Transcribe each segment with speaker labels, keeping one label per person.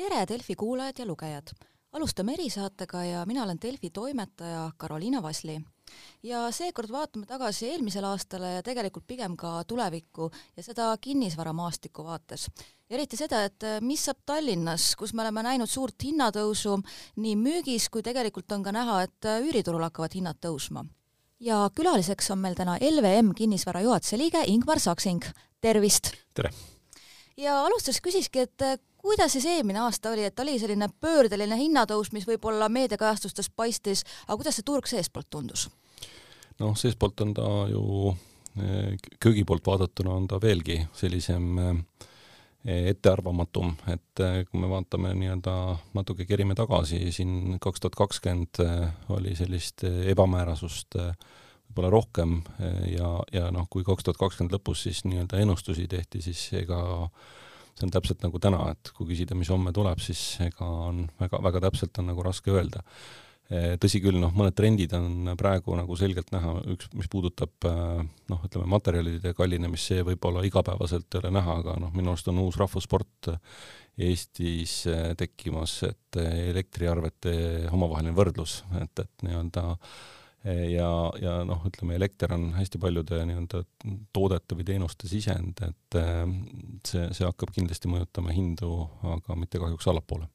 Speaker 1: tere, Delfi kuulajad ja lugejad! alustame erisaatega ja mina olen Delfi toimetaja Karoliina Vasli. ja seekord vaatame tagasi eelmisele aastale ja tegelikult pigem ka tulevikku ja seda kinnisvaramaastiku vaates. eriti seda, et mis saab Tallinnas, kus me oleme näinud suurt hinnatõusu nii müügis kui tegelikult on ka näha, et üüriturul hakkavad hinnad tõusma. ja külaliseks on meil täna LVM kinnisvara juhatuse liige Ingmar Saksing, tervist!
Speaker 2: tere!
Speaker 1: ja alustuseks küsikski, et kuidas siis eelmine aasta oli, et oli selline pöördeline hinnatõus, mis võib-olla meediakajastustes paistis, aga kuidas see turg seestpoolt tundus?
Speaker 2: noh, seestpoolt on ta ju, eh, köögi poolt vaadatuna on ta veelgi sellisem eh, ettearvamatum, et eh, kui me vaatame nii-öelda natuke kerime tagasi, siin kaks tuhat kakskümmend oli sellist ebamäärasust võib-olla rohkem ja, ja noh, kui kaks tuhat kakskümmend lõpus siis nii-öelda ennustusi tehti, siis ega see on täpselt nagu täna, et kui küsida, mis homme tuleb, siis ega on väga, väga täpselt on nagu raske öelda. Eh, tõsi küll, noh, mõned trendid on praegu nagu selgelt näha, üks, mis puudutab eh, noh, ütleme materjalide kallinemist, see võib-olla igapäevaselt ei ole näha, aga noh, minu arust on uus rahvussport Eestis eh, tekkimas, et elektriarvete omavaheline võrdlus, et, et nii-öelda äh, ja, ja noh, ütleme elekter on hästi paljude nii-öelda toodete või teenuste sisend, et äh, see, see hakkab kindlasti mõjutama hindu, aga mitte kahjuks allapoole.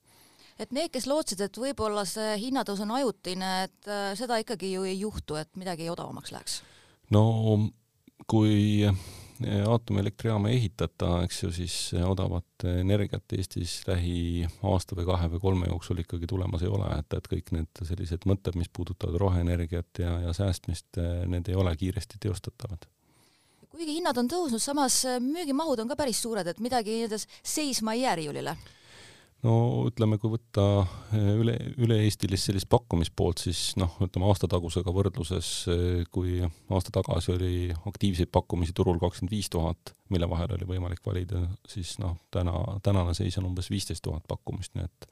Speaker 1: et need, kes lootsid, et võib-olla see hinnatõus on ajutine, et äh, seda ikkagi ju ei juhtu, et midagi odavamaks läheks?
Speaker 2: no kui aatomilektrijaama ei ehitata, eks ju, siis odavat energiat Eestis lähi aasta või kahe või kolme jooksul ikkagi tulemas ei ole, et, et kõik need sellised mõtted, mis puudutavad roheenergiat ja, ja säästmist, need ei ole kiiresti teostatavad.
Speaker 1: Kuigi hinnad on tõusnud, samas müügimahud on ka päris suured, et midagi nii-öelda seisma ei jää riiulile
Speaker 2: no ütleme, kui võtta eh, üle, üle-eestilist sellist pakkumispoolt, siis noh, ütleme aastatagusega võrdluses, eh, kui aasta tagasi oli aktiivseid pakkumisi turul kakskümmend viis tuhat, mille vahel oli võimalik valida, siis noh, täna, tänane seis on umbes viisteist tuhat pakkumist, nii et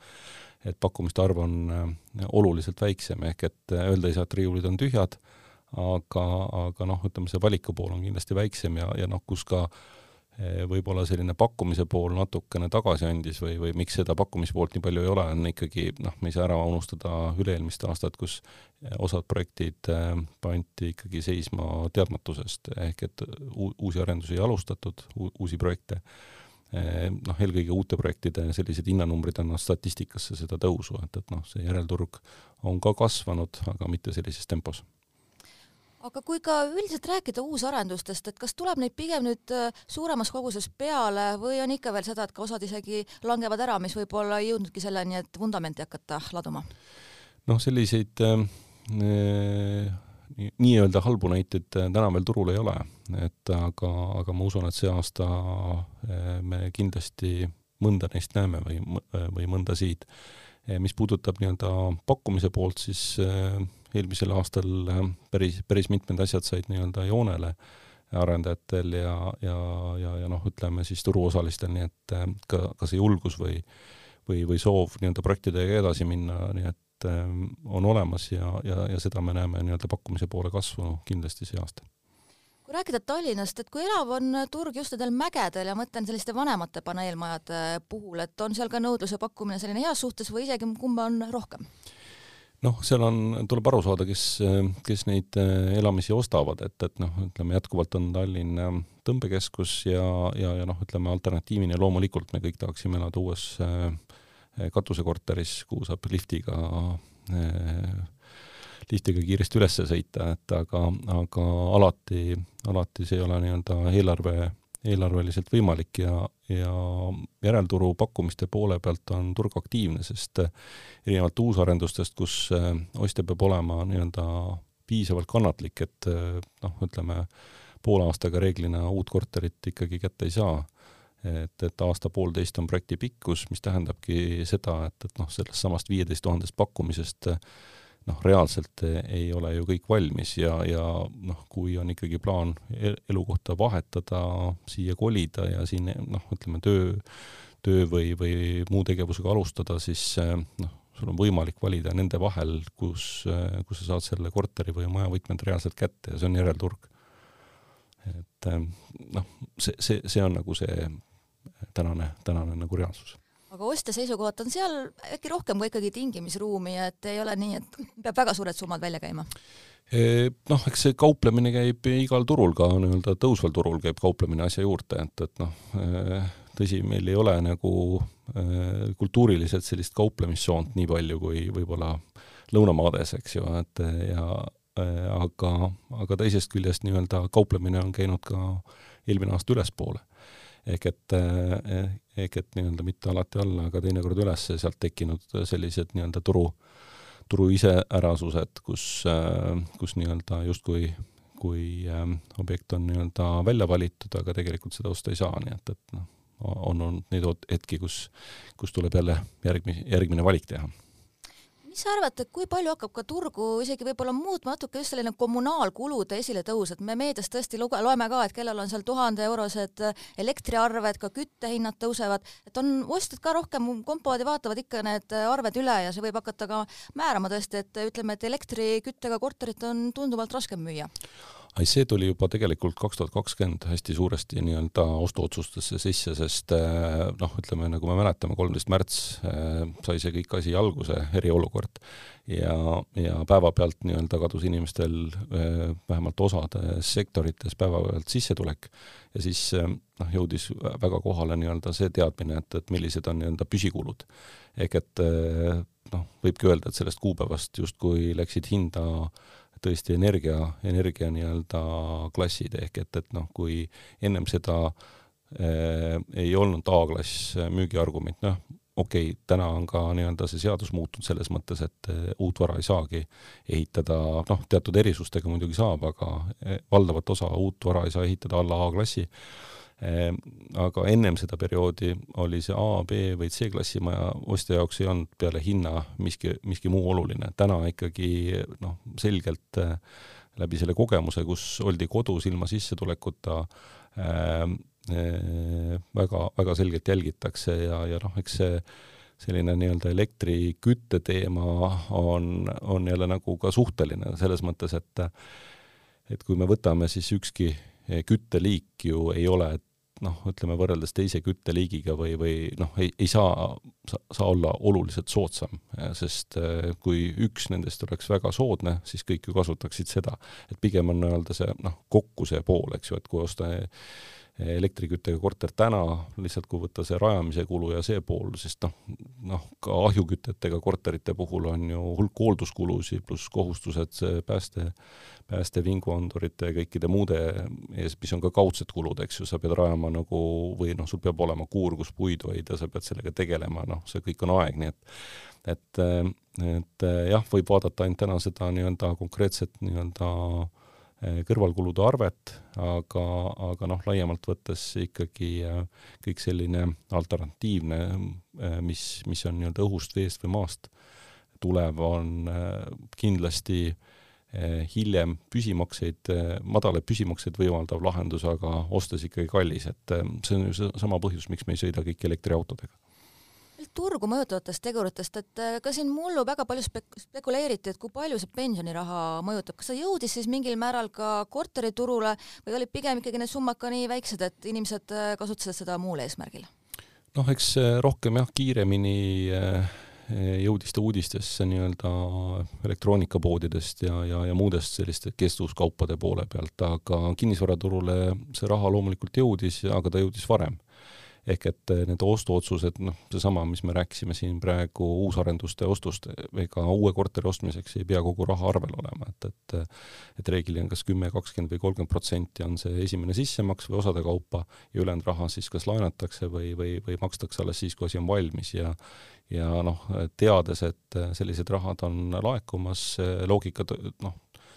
Speaker 2: et pakkumiste arv on eh, oluliselt väiksem, ehk et öelda ei saa, et riiulid on tühjad, aga, aga noh, ütleme see valiku pool on kindlasti väiksem ja, ja noh, kus ka äh, võib-olla selline pakkumise pool natukene tagasi andis või, või miks seda pakkumispoolt nii palju ei ole, on ikkagi noh, me ei saa ära unustada üle-eelmist aastat, kus osad projektid pandi ikkagi seisma teadmatusest, ehk et uusi arendusi ei alustatud, uusi projekte. noh, eelkõige uute projektide sellised hinnanumbrid annavad statistikasse seda tõusu, et, et noh, see järelturg on ka kasvanud, aga mitte sellises tempos
Speaker 1: aga kui ka üldiselt rääkida uusarendustest, et kas tuleb neid pigem nüüd äh, suuremas koguses peale või on ikka veel seda, et ka osad isegi langevad ära, mis võib-olla ei jõudnudki selleni, et vundamenti hakata laduma?
Speaker 2: noh, selliseid äh, nii-öelda halbu näiteid äh, täna veel turul ei ole, et aga, aga ma usun, et see aasta äh, me kindlasti mõnda neist näeme või, või mõndasid. mis puudutab nii-öelda pakkumise poolt, siis äh, eelmisel aastal äh, päris, päris mitmed asjad said nii-öelda joonele arendajatel ja, ja, ja, ja noh, ütleme siis turuosalistel, nii et äh, ka, ka see julgus või või, või soov nii-öelda projektidega edasi minna, nii et äh, on olemas ja, ja, ja seda me näeme nii-öelda pakkumise poole kasvu kindlasti see aasta
Speaker 1: kui rääkida Tallinnast, et kui elav on turg just nendel mägedel ja mõtlen selliste vanemate paneelmajade puhul, et on seal ka nõudluse pakkumine selline heas suhtes või isegi kumba on rohkem?
Speaker 2: Noh, seal on, tuleb aru saada, kes, kes neid äh, elamisi ostavad, et, et noh, ütleme jätkuvalt on Tallinn äh, tõmbekeskus ja, ja, ja noh, ütleme alternatiivina loomulikult me kõik tahaksime elada uues äh, katusekorteris, kuhu saab liftiga liftiga kiiresti üles sõita, et aga, aga alati, alati see ei ole nii-öelda eelarve eelarveliselt võimalik ja, ja järelturu pakkumiste poole pealt on turg aktiivne, sest eh, erinevalt uusarendustest, kus eh, ostja peab olema nii-öelda piisavalt kannatlik, et eh, noh, ütleme poole aastaga reeglina uut korterit ikkagi kätte ei saa. et, et aasta-poolteist on projekti pikkus, mis tähendabki seda, et, et noh, sellest samast viieteist tuhandest pakkumisest äh, noh, reaalselt ei ole ju kõik valmis ja, ja noh, kui on ikkagi plaan elukohta vahetada, siia kolida ja siin noh, ütleme töö, töö või, või muu tegevusega alustada, siis noh, sul on võimalik valida nende vahel, kus, kus sa saad selle korteri või maja võtmed reaalselt kätte ja see on järelturg. et noh, see, see, see on nagu see tänane, tänane nagu reaalsus
Speaker 1: aga ostja seisukohalt on seal äkki rohkem ka ikkagi tingimisruumi, et ei ole nii, et peab väga suured summad välja käima?
Speaker 2: noh, eks see kauplemine käib igal turul ka nii-öelda tõusval turul käib kauplemine asja juurde, et, et noh, tõsi, meil ei ole nagu kultuuriliselt sellist kauplemissoont nii palju kui võib-olla lõunamaades, eks ju, et ja aga, aga teisest küljest nii-öelda kauplemine on käinud ka eelmine aasta ülespoole ehk et, ehk et nii-öelda mitte alati alla, aga teinekord üles sealt tekkinud sellised nii-öelda turu, turu iseärasused, kus, kus nii-öelda justkui kui ähm, objekt on nii-öelda välja valitud, aga tegelikult seda osta ei saa, nii et, et noh, on olnud neid hetki, kus, kus tuleb jälle järgmine, järgmine valik teha
Speaker 1: mis sa arvad, kui palju hakkab ka turgu isegi võib-olla muutma natuke just selline kommunaalkulude esiletõus, et me meedias tõesti luge-, loeme ka, et kellel on seal tuhandeeurosed elektriarved, ka küttehinnad tõusevad, et on ostjad ka rohkem kompovad ja vaatavad ikka need arved üle ja see võib hakata ka määrama tõesti, et ütleme, et elektriküttega korterit on tunduvalt raskem müüa
Speaker 2: ei, see tuli juba tegelikult kaks tuhat kakskümmend hästi suuresti nii-öelda ostuotsustesse sisse, sest eh, noh, ütleme nagu me mäletame, kolmteist märts eh, sai see kõik asi alguse, eriolukord, ja, ja päevapealt nii-öelda kadus inimestel eh, vähemalt osades sektorites päevapealt sissetulek ja siis noh, jõudis väga kohale nii-öelda see teadmine, et, et millised on nii-öelda püsikulud. ehk et noh, võibki öelda, et sellest kuupäevast justkui läksid hinda äh, tõesti energia, energia nii-öelda klassid, ehk et, et noh, kui ennem seda äh, ei olnud A-klass müügiargument, noh, okei okay,, täna on ka nii-öelda see seadus muutunud selles mõttes, et eh, uut vara ei saagi ehitada, noh, teatud erisustega muidugi saab, aga eh, valdavat osa uut vara ei saa ehitada alla A-klassi. Ehm, aga ennem seda perioodi oli see A, B või C-klassi maja ostja jaoks ei olnud peale hinna miski, miski muu oluline. täna ikkagi noh, selgelt äh, läbi selle kogemuse, kus oldi kodus ilma sissetulekuta äh,, äh, väga, väga selgelt jälgitakse ja, ja noh, eks see selline nii-öelda elektrikütte teema on, on jälle nagu ka suhteline selles mõttes, et et kui me võtame, siis ükski kütteliik ju ei ole, noh, ütleme võrreldes teise kütteliigiga või, või noh, ei, ei saa, saa olla oluliselt soodsam, sest eh, kui üks nendest oleks väga soodne, siis kõik ju kasutaksid seda. et pigem on nii-öelda see noh, kokku see pool, eks ju, et kui osta elektriküttega korter täna, lihtsalt kui võtta see rajamise kulu ja see pool, sest noh, noh, ka ahjukütetega korterite puhul on ju hulk hoolduskulusid pluss kohustused pääste, päästevinguandurite ja kõikide muude ees, mis on ka kaudsed kulud, eks ju, sa pead rajama nagu või noh, sul peab olema kuur, kus puidu hoida, sa pead sellega tegelema, noh, see kõik on aeg, nii et et, et jah, võib vaadata ainult täna seda nii-öelda konkreetset nii-öelda äh, kõrvalkulude arvet, aga, aga noh, laiemalt võttes ikkagi eh, kõik selline alternatiivne, eh, mis, mis on nii-öelda õhust, veest või maast tulev, on kindlasti hiljem püsimakseid, madalaid püsimakseid võimaldav lahendus, aga ostes ikkagi kallis, et see on ju seesama põhjus, miks me ei sõida kõik elektriautodega
Speaker 1: turgu mõjutavatest teguritest, et äh, ka siin mullu väga palju spek-, spekuleeriti, et kui palju see pensioniraha mõjutab, kas see jõudis siis mingil määral ka korteriturule või olid pigem ikkagi need summad ka nii väiksed, et inimesed äh, kasutasid seda muul eesmärgil?
Speaker 2: noh, eks äh, rohkem jah, kiiremini jõudis ta uudistesse nii-öelda elektroonikapoodidest ja, ja, ja muudest selliste kestvuskaupade poole pealt, aga kinnisvaraturule see raha loomulikult jõudis, aga ta jõudis varem ehk et eh, need ostuotsused, noh, seesama, mis me rääkisime siin praegu uusarenduste ostust, ega uue korteri ostmiseks ei pea kogu raha arvel olema, et, et et reeglina kas kümme, kakskümmend või kolmkümmend protsenti on see esimene sissemaks või osade kaupa ja ülejäänud raha siis kas laenatakse või, või, või makstakse alles siis, kui asi on valmis. Ja ja noh, teades, et sellised rahad on laekumas, loogika noh,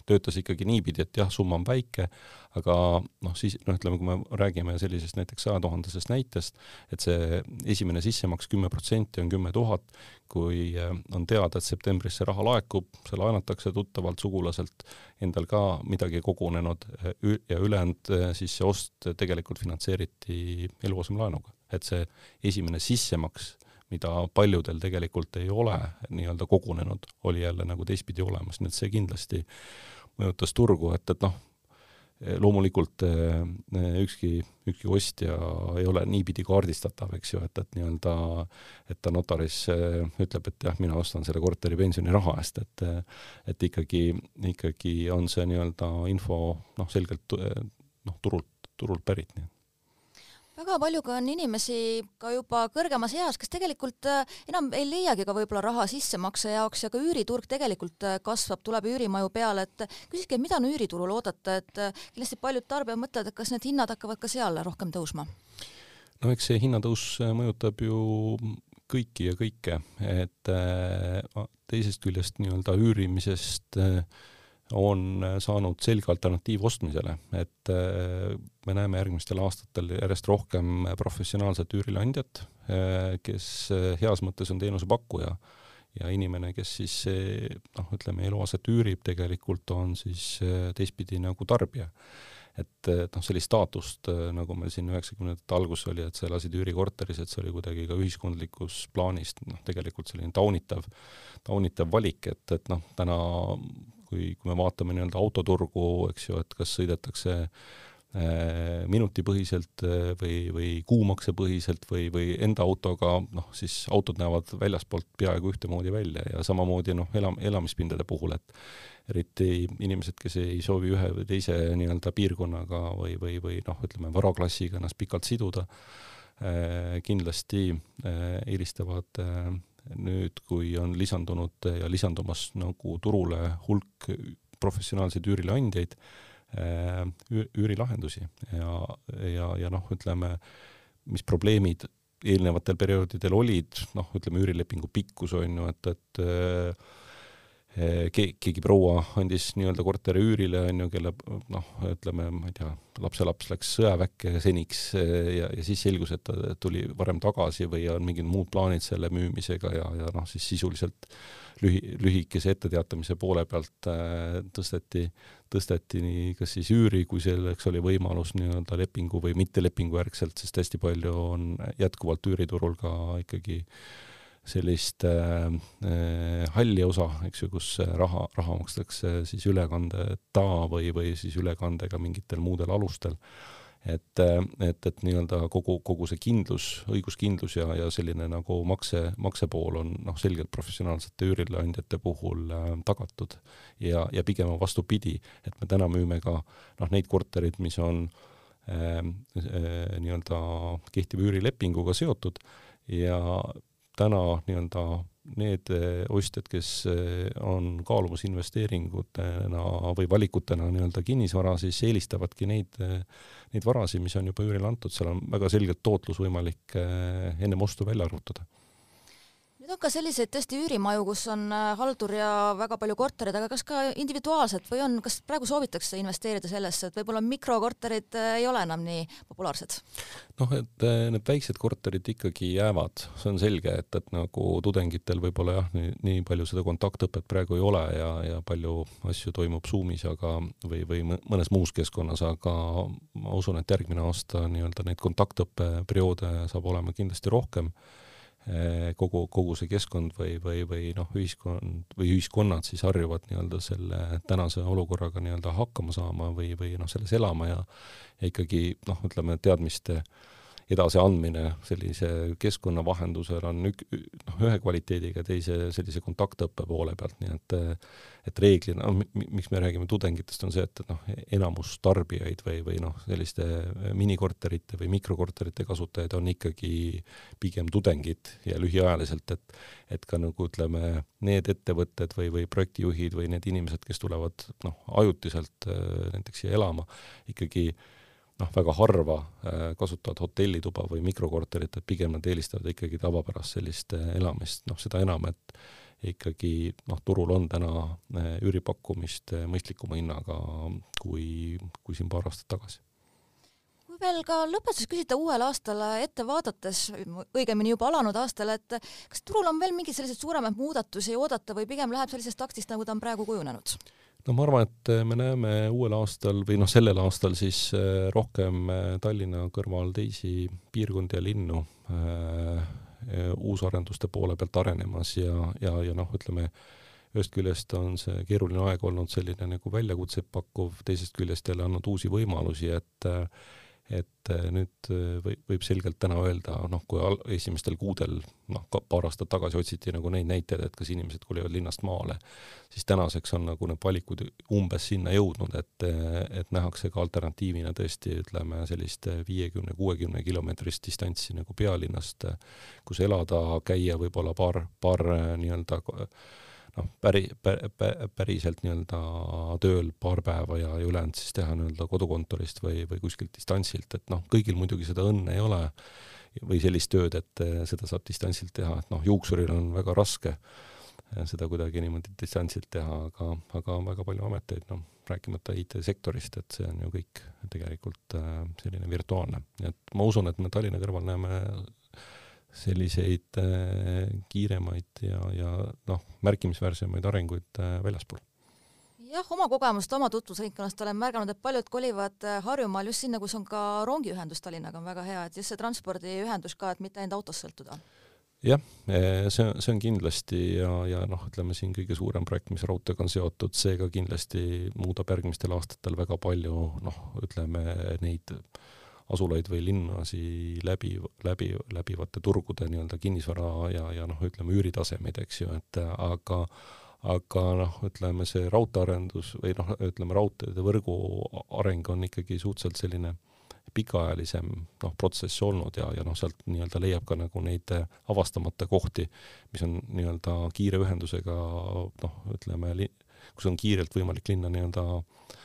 Speaker 2: töötas ikkagi niipidi, et jah, summa on väike, aga noh, siis noh, ütleme, kui me räägime sellisest näiteks sajatuhandesest näitest, et see esimene sissemaks kümme protsenti on kümme tuhat, kui äh, on teada, et septembris see raha laekub, see laenatakse tuttavalt sugulaselt, endal ka midagi kogunenud äh, ja ülejäänud äh, siis see ost tegelikult finantseeriti eluasemelaenuga. et see esimene sissemaks mida paljudel tegelikult ei ole nii-öelda kogunenud, oli jälle nagu teistpidi olemas, nii et see kindlasti mõjutas turgu, et, et noh, loomulikult ükski, ükski ostja ei ole niipidi kaardistatav, eks ju, et, et nii-öelda, et ta notaris ütleb, et jah, mina ostan selle korteri pensioniraha eest, et et ikkagi, ikkagi on see nii-öelda info noh, selgelt noh, turult, turult pärit, nii
Speaker 1: väga palju ka on inimesi ka juba kõrgemas eas, kes tegelikult äh, enam ei leiagi ka võib-olla raha sissemakse jaoks ja ka üüriturg tegelikult äh, kasvab, tuleb üürimaju peale, et küsikski, mida on üüriturul oodata, et äh, kindlasti paljud tarbijad mõtlevad, et kas need hinnad hakkavad ka seal rohkem tõusma?
Speaker 2: no eks see hinnatõus mõjutab ju kõiki ja kõike, et teisest küljest nii-öelda üürimisest äh, on äh, saanud selge alternatiiv ostmisele, et äh, me näeme järgmistel aastatel järjest rohkem professionaalset üürileandjat, äh, kes heas mõttes on teenusepakkuja ja inimene, kes siis noh, ütleme eluaset üürib, tegelikult on siis teistpidi nagu tarbija. et noh, sellist staatust, nagu meil siin üheksakümnendate alguses oli, et sa elasid üürikorteris, et see oli kuidagi ka ühiskondlikus plaanis noh, tegelikult selline taunitav, taunitav valik, et, et noh, täna kui, kui me vaatame nii-öelda autoturgu, eks ju, et kas sõidetakse äh, minutipõhiselt äh, või, või kuumaksepõhiselt või, või enda autoga, noh siis autod näevad väljaspoolt peaaegu ühtemoodi välja ja samamoodi noh, elam-, elamispindade puhul, et eriti inimesed, kes ei soovi ühe või teise nii-öelda piirkonnaga või, või, või noh, ütleme varaklassiga ennast pikalt siduda, äh, kindlasti eelistavad nüüd, kui on lisandunud ja lisandumas nagu turule hulk professionaalseid üürileandjaid, üürilahendusi. Ja, ja, ja noh, ütleme, mis probleemid eelnevatel perioodidel olid, noh, ütleme üürilepingu pikkus on ju, et, et Eh, keegi proua andis nii-öelda korteri üürile, on ju, kelle noh, ütleme, ma ei tea, lapselaps läks sõjaväkke seniks eh, ja, ja siis selgus, et ta tuli varem tagasi või on mingid muud plaanid selle müümisega ja, ja noh, siis sisuliselt lühi, lühikese etteteatamise poole pealt äh, tõsteti, tõsteti nii kas siis üüri, kui selleks oli võimalus nii-öelda lepingu või mittelepingu järgselt, sest hästi palju on jätkuvalt üüriturul ka ikkagi äh, sellist äh, äh, halli osa, eks ju, kus raha, raha makstakse siis ülekandeta või, või siis ülekandega mingitel muudel alustel. et, äh, et, et nii-öelda kogu, kogu see kindlus, õiguskindlus ja, ja selline nagu makse, maksepool on noh, selgelt professionaalsete üürileandjate puhul äh, tagatud ja, ja pigem on vastupidi, et me täna müüme ka noh, neid korterid, mis on äh, äh, nii-öelda kehtiva üürilepinguga seotud ja täna nii-öelda need eh, ostjad, kes eh, on kaalumas investeeringutena või valikutena nii-öelda kinnisvara, siis eelistavadki neid, eh, neid varasid, mis on juba üürile antud, seal on väga selgelt tootlus võimalik ennem ostu välja arvutada
Speaker 1: nüüd on ka selliseid tõesti üürimaju, kus on äh, haldur ja väga palju kortereid, aga kas ka individuaalselt või on, kas praegu soovitakse investeerida sellesse, et võib-olla mikrokorterid äh, ei ole enam nii populaarsed?
Speaker 2: noh, et äh, need väiksed korterid ikkagi jäävad, see on selge, et, et nagu tudengitel võib-olla jah, nii, nii palju seda kontaktõpet praegu ei ole ja, ja palju asju toimub Zoomis, aga või, või mõnes muus keskkonnas, aga ma usun, et järgmine aasta nii-öelda neid kontaktõppeperioode saab olema kindlasti rohkem kogu, kogu see keskkond või, või, või noh, ühiskond või ühiskonnad siis harjuvad nii-öelda selle tänase olukorraga nii-öelda hakkama saama või, või noh, selles elama ja ja ikkagi noh, ütleme teadmiste äh, edasiandmine sellise keskkonna vahendusel on ük-, noh, ühe kvaliteediga, teise sellise kontaktõppe poole pealt, nii et et reeglina, no miks me räägime tudengitest, on see, et noh, enamus tarbijaid või, või noh, selliste minikorterite või mikrokorterite kasutajaid on ikkagi pigem tudengid ja lühiajaliselt, et et ka nagu ütleme, need ettevõtted või, või projektijuhid või need inimesed, kes tulevad noh, ajutiselt näiteks siia elama, ikkagi äh, noh, väga harva äh, kasutavad hotellituba või mikrokorterit, et pigem nad eelistavad ikkagi tavapärast sellist äh, elamist, noh seda enam, et ikkagi noh, turul on täna äh, üüripakkumist mõistlikuma hinnaga kui, kui siin paar aastat tagasi
Speaker 1: kui veel ka lõpetuseks küsida uuele aastale ette vaadates, õigemini juba alanud aastale, et kas turul on veel mingeid selliseid suuremaid muudatusi oodata või pigem läheb sellisest taktist, nagu ta on praegu kujunenud?
Speaker 2: No ma arvan, et me näeme uuel aastal või noh, sellel aastal siis äh, rohkem äh, Tallinna kõrval teisi piirkondi ja linnu äh, uusarenduste poole pealt arenemas ja, ja, ja noh, ütleme ühest küljest on see keeruline aeg olnud selline nagu väljakutset pakkuv, teisest küljest jälle andnud uusi võimalusi, et et äh, nüüd äh, võib, võib selgelt täna öelda, noh, kui al-, esimestel kuudel, noh, paar aastat tagasi otsiti nagu neid näiteid, et kas inimesed kolivad linnast maale, siis tänaseks on nagu need valikud umbes sinna jõudnud, et, et nähakse ka alternatiivina tõesti, ütleme, sellist viiekümne, kuuekümne kilomeetrist distantsi nagu pealinnast, kus elada, käia võib-olla paar, paar nii-öelda noh, päri- pä,, pä, päriselt nii-öelda tööl paar päeva ja, ülejäänud siis teha nii-öelda kodukontorist või, või kuskilt distantsilt, et noh, kõigil muidugi seda õnne ei ole või sellist tööd, et eh, seda saab distantsilt teha, et noh, juuksuril on väga raske eh, seda kuidagi niimoodi distantsilt teha, aga, aga väga palju ameteid, noh, rääkimata IT-sektorist, et see on ju kõik tegelikult eh, selline virtuaalne, nii et ma usun, et me Tallinna kõrval näeme selliseid äh, kiiremaid ja, ja noh, märkimisväärsemaid arenguid äh, väljaspool
Speaker 1: jah, oma kogemust oma tutvusringkonnast olen märganud, et paljud kolivad äh, Harjumaal just sinna, kus on ka rongiühendus Tallinnaga on väga hea, et just see transpordiühendus ka, et mitte ainult autost sõltuda.
Speaker 2: jah, see, see on kindlasti ja, ja noh, ütleme siin kõige suurem projekt, mis raudteega on seotud, see ka kindlasti muudab järgmistel aastatel väga palju noh, ütleme neid äh, asulaid või linnasi läbi, läbi, läbivate turgude nii-öelda kinnisvara ja, ja noh, ütleme üüritasemeid, eks ju, et aga aga noh, ütleme see raudteearendus või noh, ütleme raudteede võrgu areng on ikkagi suhteliselt selline pikaajalisem noh, protsess olnud ja, ja noh, sealt nii-öelda leiab ka nagu neid avastamata kohti, mis on nii-öelda kiire ühendusega noh, ütleme, kus on kiirelt võimalik linna nii-öelda äh,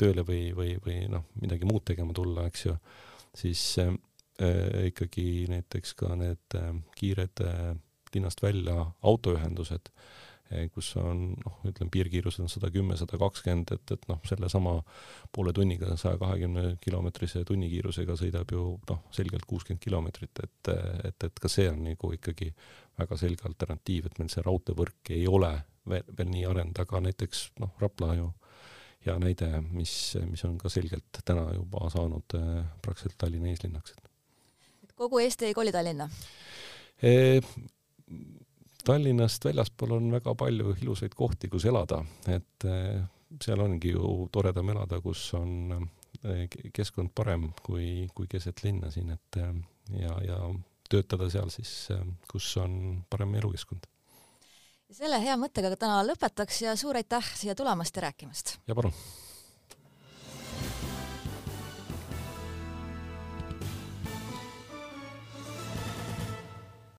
Speaker 2: tööle või, või, või noh, midagi muud tegema tulla, eks ju, siis äh, ikkagi näiteks ka need äh, kiired äh, linnast välja autoühendused äh,, kus on noh, ütleme piirkiirus on sada kümme, sada kakskümmend, et, et noh, sellesama poole tunniga, saja kahekümne kilomeetrise tunnikiirusega sõidab ju noh, selgelt kuuskümmend kilomeetrit, et, et, et ka see on nagu ikkagi väga selge alternatiiv, et meil see raudteevõrk ei ole veel, veel nii arenenud, aga näiteks noh, Rapla ju hea näide, mis, mis on ka selgelt täna juba saanud äh, praktiliselt Tallinna eeslinnaks.
Speaker 1: et kogu Eesti ei koli Tallinna
Speaker 2: e,? Tallinnast väljaspool on väga palju ilusaid kohti, kus elada, et e, seal ongi ju toredam elada, kus on keskkond parem kui, kui keset linna siin, et ja, ja töötada seal siis, kus on parem elukeskkond
Speaker 1: selle hea mõttega täna lõpetaks ja suur aitäh siia tulemast ja rääkimast!
Speaker 2: ja palun!